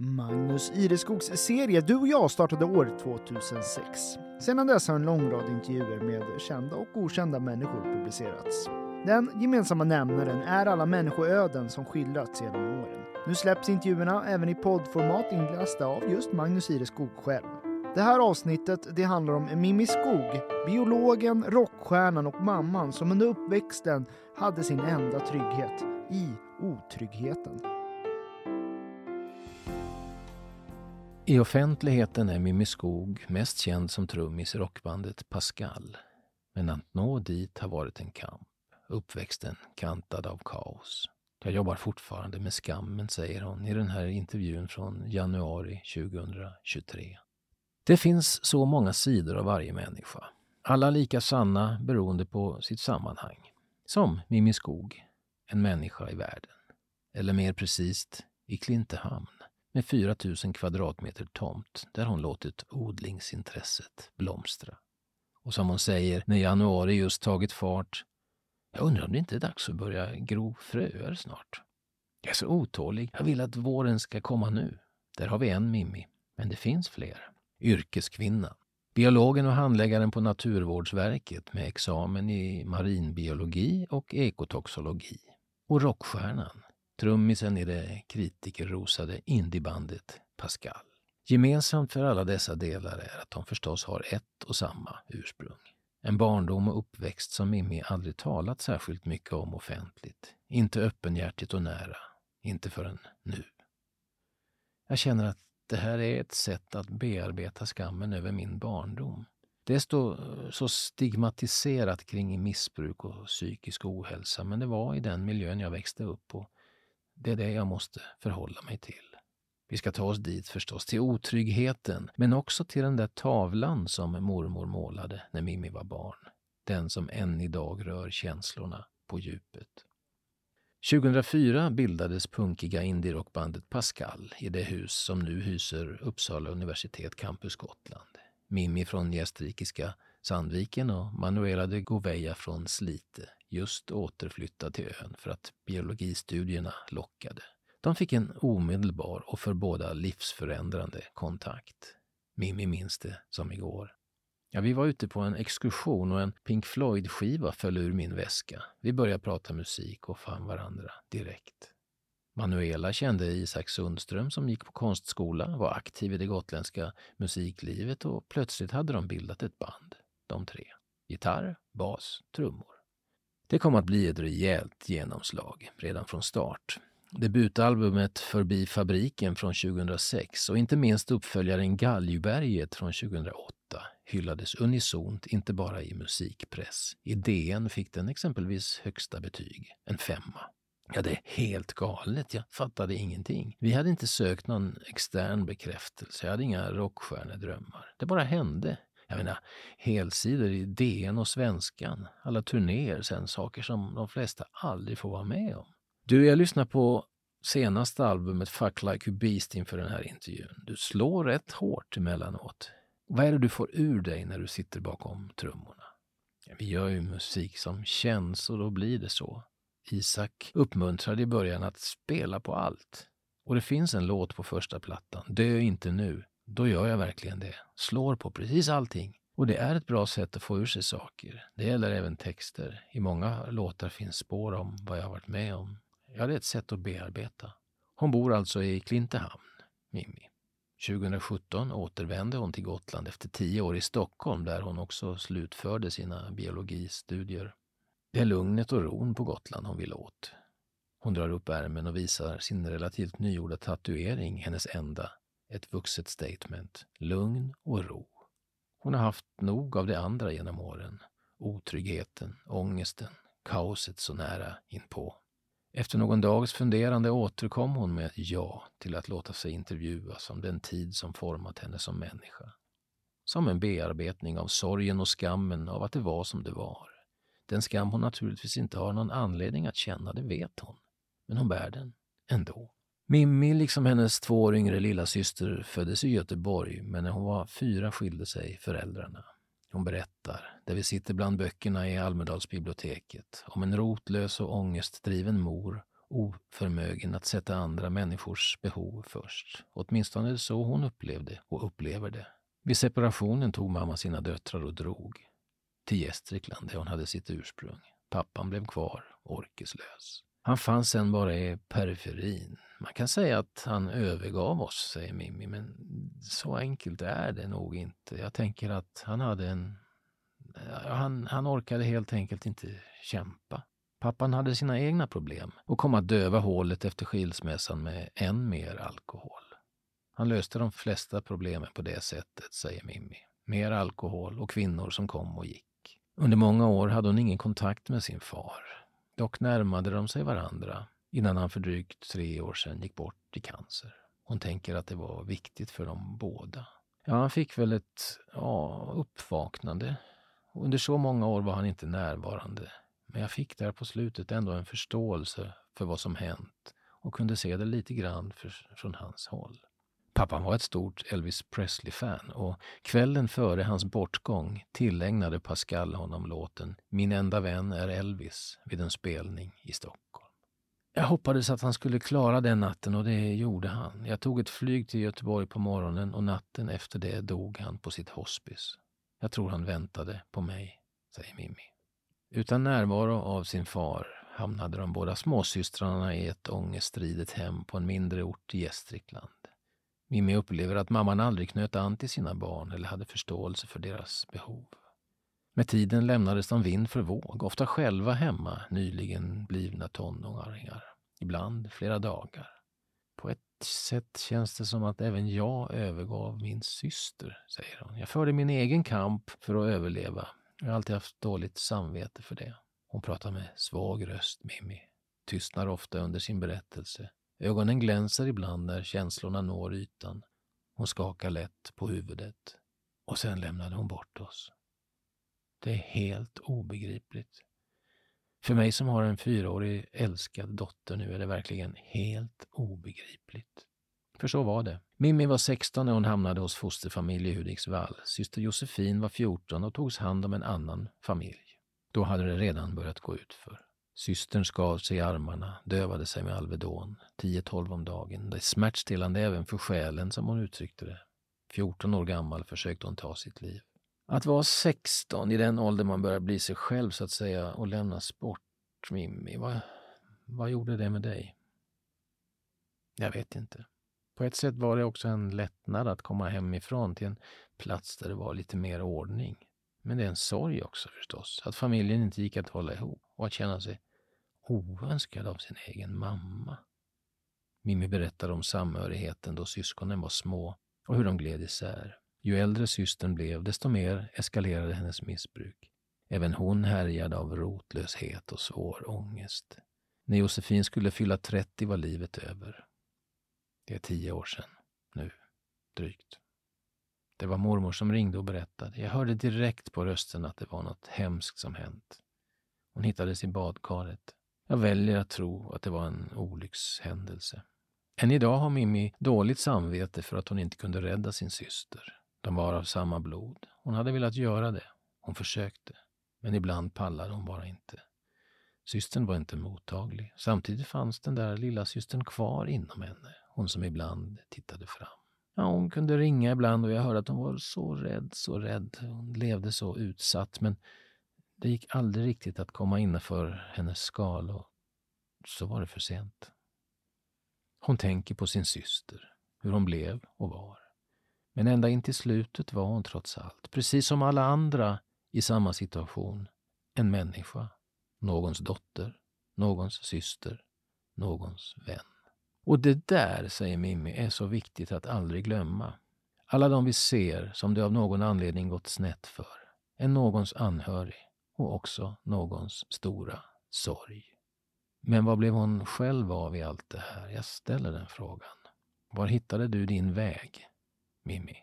Magnus Ireskogs serie Du och jag startade år 2006. Sedan dess har en lång rad intervjuer med kända och okända människor publicerats. Den gemensamma nämnaren är alla människoöden som skildrats genom åren. Nu släpps intervjuerna även i poddformat inlästa av just Magnus Ireskog själv. Det här avsnittet det handlar om Mimmi Skog, biologen, rockstjärnan och mamman som under uppväxten hade sin enda trygghet i otryggheten. I offentligheten är Mimmi Skog mest känd som trummis i rockbandet Pascal. Men att nå dit har varit en kamp. Uppväxten kantad av kaos. Jag jobbar fortfarande med skammen, säger hon i den här intervjun från januari 2023. Det finns så många sidor av varje människa. Alla lika sanna beroende på sitt sammanhang. Som Mimmi Skog, en människa i världen. Eller mer precis, i Klintehamn med 4 000 kvadratmeter tomt där hon låtit odlingsintresset blomstra. Och som hon säger, när januari just tagit fart, jag undrar om det inte är dags att börja gro fröer snart. Jag är så otålig. Jag vill att våren ska komma nu. Där har vi en Mimmi, men det finns fler. Yrkeskvinnan. Biologen och handläggaren på Naturvårdsverket med examen i marinbiologi och ekotoxologi. Och rockstjärnan, trummisen i det kritikerrosade indiebandet Pascal. Gemensamt för alla dessa delar är att de förstås har ett och samma ursprung. En barndom och uppväxt som Mimmi aldrig talat särskilt mycket om offentligt. Inte öppenhjärtigt och nära. Inte förrän nu. Jag känner att det här är ett sätt att bearbeta skammen över min barndom. Det är så stigmatiserat kring missbruk och psykisk ohälsa, men det var i den miljön jag växte upp och det är det jag måste förhålla mig till. Vi ska ta oss dit förstås, till otryggheten, men också till den där tavlan som mormor målade när Mimmi var barn. Den som än idag rör känslorna på djupet. 2004 bildades punkiga indierockbandet Pascal i det hus som nu hyser Uppsala universitet Campus Gotland. Mimmi från gästrikiska Sandviken och Manuela de Gouveia från Slite just återflyttad till ön för att biologistudierna lockade. De fick en omedelbar och för båda livsförändrande kontakt. Mimmi minns det som igår. Ja, vi var ute på en exkursion och en Pink Floyd-skiva föll ur min väska. Vi började prata musik och fann varandra direkt. Manuela kände Isak Sundström som gick på konstskola, var aktiv i det gotländska musiklivet och plötsligt hade de bildat ett band, de tre. Gitarr, bas, trummor. Det kom att bli ett rejält genomslag redan från start. Debutalbumet Förbi fabriken från 2006 och inte minst uppföljaren Galjuberget från 2008 hyllades unisont inte bara i musikpress. I DN fick den exempelvis högsta betyg, en femma. Ja, det är helt galet. Jag fattade ingenting. Vi hade inte sökt någon extern bekräftelse. Jag hade inga rockstjärnedrömmar. Det bara hände. Jag menar, helsidor i DN och Svenskan, alla turnéer sen, saker som de flesta aldrig får vara med om. Du, jag lyssnar på senaste albumet Fuck Like a Beast inför den här intervjun. Du slår rätt hårt emellanåt. Vad är det du får ur dig när du sitter bakom trummorna? Vi gör ju musik som känns och då blir det så. Isak uppmuntrade i början att spela på allt. Och det finns en låt på första plattan, Dö inte nu. Då gör jag verkligen det. Slår på precis allting. Och det är ett bra sätt att få ur sig saker. Det gäller även texter. I många låtar finns spår om vad jag har varit med om. Ja, det är ett sätt att bearbeta. Hon bor alltså i Klintehamn, Mimmi. 2017 återvände hon till Gotland efter tio år i Stockholm där hon också slutförde sina biologistudier. Det är lugnet och ron på Gotland hon vill åt. Hon drar upp ärmen och visar sin relativt nygjorda tatuering, hennes enda, ett vuxet statement. Lugn och ro. Hon har haft nog av det andra genom åren. Otryggheten, ångesten, kaoset så nära inpå. Efter någon dags funderande återkom hon med ett ja till att låta sig intervjuas om den tid som format henne som människa. Som en bearbetning av sorgen och skammen av att det var som det var. Den skam hon naturligtvis inte har någon anledning att känna, det vet hon. Men hon bär den ändå. Mimmi, liksom hennes två år yngre lillasyster, föddes i Göteborg, men när hon var fyra skilde sig föräldrarna. Hon berättar, där vi sitter bland böckerna i Almedalsbiblioteket, om en rotlös och ångestdriven mor oförmögen att sätta andra människors behov först. Åtminstone så hon upplevde och upplever det. Vid separationen tog mamma sina döttrar och drog. Till Gästrikland, där hon hade sitt ursprung. Pappan blev kvar, orkeslös. Han fanns sen bara i periferin. Man kan säga att han övergav oss, säger Mimmi, men så enkelt är det nog inte. Jag tänker att han hade en... Eh, han, han orkade helt enkelt inte kämpa. Pappan hade sina egna problem och kom att döva hålet efter skilsmässan med än mer alkohol. Han löste de flesta problemen på det sättet, säger Mimmi. Mer alkohol och kvinnor som kom och gick. Under många år hade hon ingen kontakt med sin far. Dock närmade de sig varandra innan han för drygt tre år sedan gick bort i cancer. Hon tänker att det var viktigt för dem båda. Ja, han fick väl ett ja, uppvaknande. Under så många år var han inte närvarande. Men jag fick där på slutet ändå en förståelse för vad som hänt och kunde se det lite grann för, från hans håll. Pappan var ett stort Elvis Presley-fan och kvällen före hans bortgång tillägnade Pascal honom låten Min enda vän är Elvis vid en spelning i Stockholm. Jag hoppades att han skulle klara den natten och det gjorde han. Jag tog ett flyg till Göteborg på morgonen och natten efter det dog han på sitt hospice. Jag tror han väntade på mig, säger Mimmi. Utan närvaro av sin far hamnade de båda småsystrarna i ett ångestridet hem på en mindre ort i Gästrikland. Mimmi upplever att mamman aldrig knöt an till sina barn eller hade förståelse för deras behov. Med tiden lämnades de vind för våg, ofta själva hemma, nyligen blivna tonåringar. Ibland flera dagar. På ett sätt känns det som att även jag övergav min syster, säger hon. Jag förde min egen kamp för att överleva. Jag har alltid haft dåligt samvete för det. Hon pratar med svag röst, Mimmi. Tystnar ofta under sin berättelse. Ögonen glänser ibland när känslorna når ytan. Hon skakar lätt på huvudet. Och sen lämnade hon bort oss. Det är helt obegripligt. För mig som har en fyraårig älskad dotter nu är det verkligen helt obegripligt. För så var det. Mimmi var 16 när hon hamnade hos fosterfamilj i Hudiksvall. Syster Josefin var 14 och togs hand om en annan familj. Då hade det redan börjat gå ut för. Systern skar sig i armarna, dövade sig med Alvedon, 10-12 om dagen. Det är smärtstillande även för själen, som hon uttryckte det. 14 år gammal försökte hon ta sitt liv. Att vara 16, i den ålder man börjar bli sig själv så att säga, och lämnas bort, Mimmi, vad, vad gjorde det med dig? Jag vet inte. På ett sätt var det också en lättnad att komma hemifrån till en plats där det var lite mer ordning. Men det är en sorg också förstås, att familjen inte gick att hålla ihop och att känna sig oönskad av sin egen mamma. Mimmi berättar om samhörigheten då syskonen var små och hur de gled isär. Ju äldre systern blev, desto mer eskalerade hennes missbruk. Även hon härjade av rotlöshet och svår ångest. När Josefin skulle fylla 30 var livet över. Det är tio år sedan, nu, drygt. Det var mormor som ringde och berättade. Jag hörde direkt på rösten att det var något hemskt som hänt. Hon hittades i badkaret. Jag väljer att tro att det var en olyckshändelse. Än idag har Mimmi dåligt samvete för att hon inte kunde rädda sin syster. De var av samma blod. Hon hade velat göra det. Hon försökte. Men ibland pallade hon bara inte. Systern var inte mottaglig. Samtidigt fanns den där lilla systern kvar inom henne. Hon som ibland tittade fram. Ja, hon kunde ringa ibland och jag hörde att hon var så rädd, så rädd. Hon levde så utsatt. Men det gick aldrig riktigt att komma innanför hennes skal och så var det för sent. Hon tänker på sin syster, hur hon blev och var. Men ända in till slutet var hon trots allt, precis som alla andra i samma situation, en människa. Någons dotter, någons syster, någons vän. Och det där, säger Mimmi, är så viktigt att aldrig glömma. Alla de vi ser som det av någon anledning gått snett för är någons anhörig och också någons stora sorg. Men vad blev hon själv av i allt det här? Jag ställer den frågan. Var hittade du din väg, Mimmi?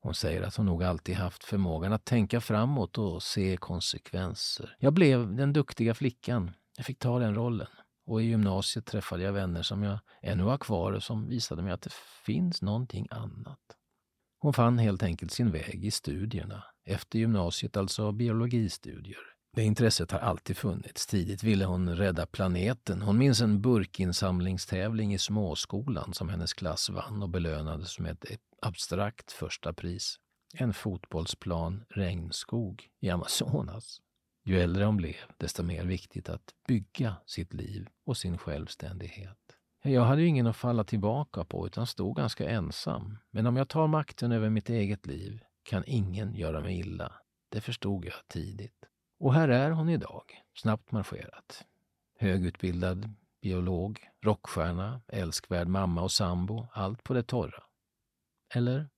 Hon säger att hon nog alltid haft förmågan att tänka framåt och se konsekvenser. Jag blev den duktiga flickan. Jag fick ta den rollen. Och i gymnasiet träffade jag vänner som jag ännu har kvar och som visade mig att det finns någonting annat. Hon fann helt enkelt sin väg i studierna. Efter gymnasiet alltså biologistudier. Det intresset har alltid funnits. Tidigt ville hon rädda planeten. Hon minns en burkinsamlingstävling i småskolan som hennes klass vann och belönades med ett abstrakt första pris. En fotbollsplan regnskog i Amazonas. Ju äldre hon blev, desto mer viktigt att bygga sitt liv och sin självständighet. Jag hade ju ingen att falla tillbaka på utan stod ganska ensam. Men om jag tar makten över mitt eget liv kan ingen göra mig illa. Det förstod jag tidigt. Och här är hon idag, snabbt marscherat. Högutbildad biolog, rockstjärna, älskvärd mamma och sambo, allt på det torra. Eller?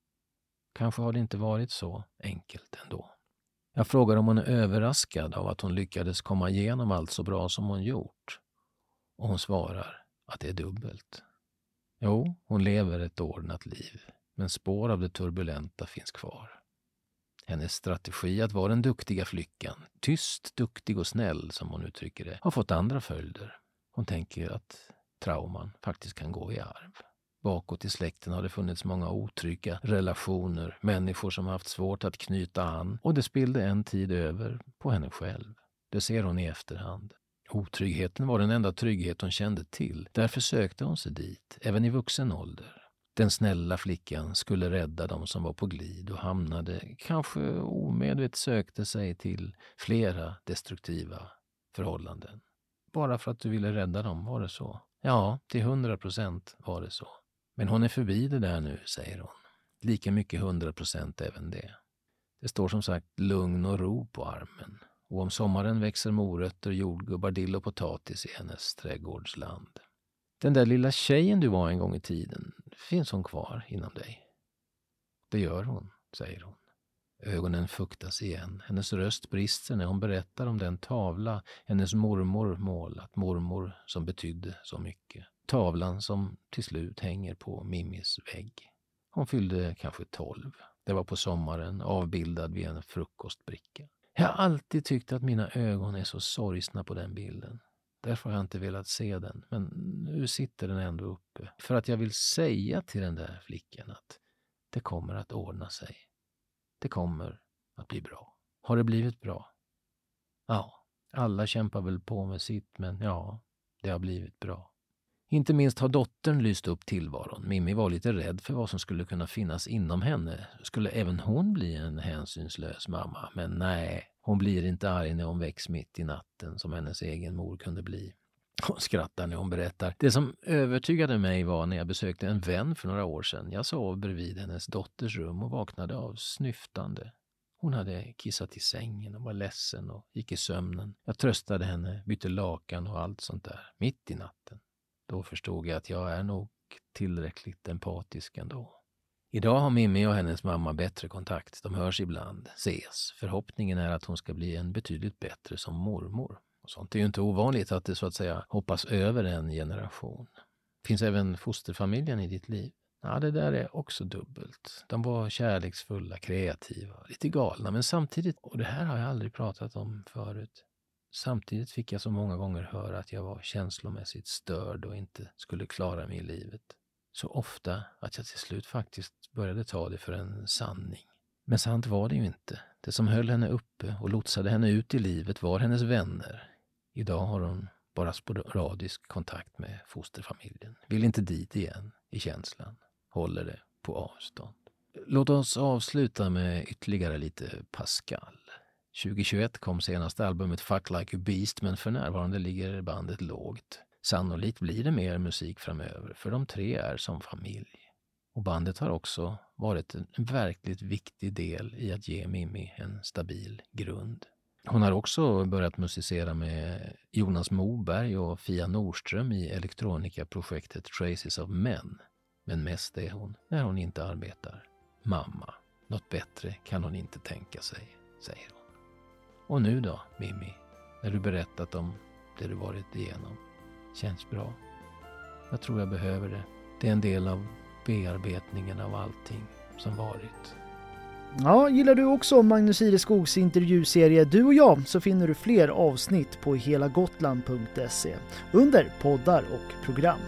Kanske har det inte varit så enkelt ändå. Jag frågar om hon är överraskad av att hon lyckades komma igenom allt så bra som hon gjort. Och hon svarar att det är dubbelt. Jo, hon lever ett ordnat liv, men spår av det turbulenta finns kvar. Hennes strategi att vara den duktiga flickan, tyst, duktig och snäll som hon uttrycker det, har fått andra följder. Hon tänker att trauman faktiskt kan gå i arv. Bakåt i släkten har det funnits många otrygga relationer, människor som haft svårt att knyta an och det spillde en tid över på henne själv. Det ser hon i efterhand. Otryggheten var den enda trygghet hon kände till. Därför sökte hon sig dit, även i vuxen ålder. Den snälla flickan skulle rädda dem som var på glid och hamnade, kanske omedvetet sökte sig till flera destruktiva förhållanden. Bara för att du ville rädda dem, var det så? Ja, till hundra procent var det så. Men hon är förbi det där nu, säger hon. Lika mycket hundra procent även det. Det står som sagt lugn och ro på armen. Och om sommaren växer morötter, jordgubbar, dill och potatis i hennes trädgårdsland. Den där lilla tjejen du var en gång i tiden, finns hon kvar inom dig? Det gör hon, säger hon. Ögonen fuktas igen. Hennes röst brister när hon berättar om den tavla hennes mormor målat, mormor som betydde så mycket. Tavlan som till slut hänger på Mimmis vägg. Hon fyllde kanske tolv. Det var på sommaren, avbildad vid en frukostbricka. Jag har alltid tyckt att mina ögon är så sorgsna på den bilden. Därför har jag inte velat se den, men nu sitter den ändå uppe. För att jag vill säga till den där flickan att det kommer att ordna sig. Det kommer att bli bra. Har det blivit bra? Ja, alla kämpar väl på med sitt, men ja, det har blivit bra. Inte minst har dottern lyst upp tillvaron. Mimmi var lite rädd för vad som skulle kunna finnas inom henne. Skulle även hon bli en hänsynslös mamma? Men nej, hon blir inte arg när hon väcks mitt i natten som hennes egen mor kunde bli. Hon skrattar när hon berättar. Det som övertygade mig var när jag besökte en vän för några år sedan. Jag sov bredvid hennes dotters rum och vaknade av snyftande. Hon hade kissat i sängen och var ledsen och gick i sömnen. Jag tröstade henne, bytte lakan och allt sånt där, mitt i natten. Då förstod jag att jag är nog tillräckligt empatisk ändå. Idag har Mimmi och hennes mamma bättre kontakt. De hörs ibland, ses. Förhoppningen är att hon ska bli en betydligt bättre som mormor. Och sånt är ju inte ovanligt att det så att säga hoppas över en generation. Finns även fosterfamiljen i ditt liv? Ja, det där är också dubbelt. De var kärleksfulla, kreativa, lite galna, men samtidigt, och det här har jag aldrig pratat om förut, samtidigt fick jag så många gånger höra att jag var känslomässigt störd och inte skulle klara mig i livet. Så ofta att jag till slut faktiskt började ta det för en sanning. Men sant var det ju inte. Det som höll henne uppe och lotsade henne ut i livet var hennes vänner. Idag har hon bara sporadisk kontakt med fosterfamiljen. Vill inte dit igen, i känslan. Håller det på avstånd. Låt oss avsluta med ytterligare lite Pascal. 2021 kom senaste albumet Fuck Like a Beast men för närvarande ligger bandet lågt. Sannolikt blir det mer musik framöver, för de tre är som familj. Och bandet har också varit en verkligt viktig del i att ge Mimmi en stabil grund. Hon har också börjat musicera med Jonas Moberg och Fia Norström i elektronikaprojektet Traces of Men. Men mest är hon när hon inte arbetar. Mamma. Något bättre kan hon inte tänka sig, säger hon. Och nu då, Mimmi, när du berättat om det du varit igenom. Känns bra. Jag tror jag behöver det. Det är en del av bearbetningen av allting som varit. Ja, gillar du också Magnus Ireskogs intervjuserie Du och jag så finner du fler avsnitt på helagotland.se under poddar och program.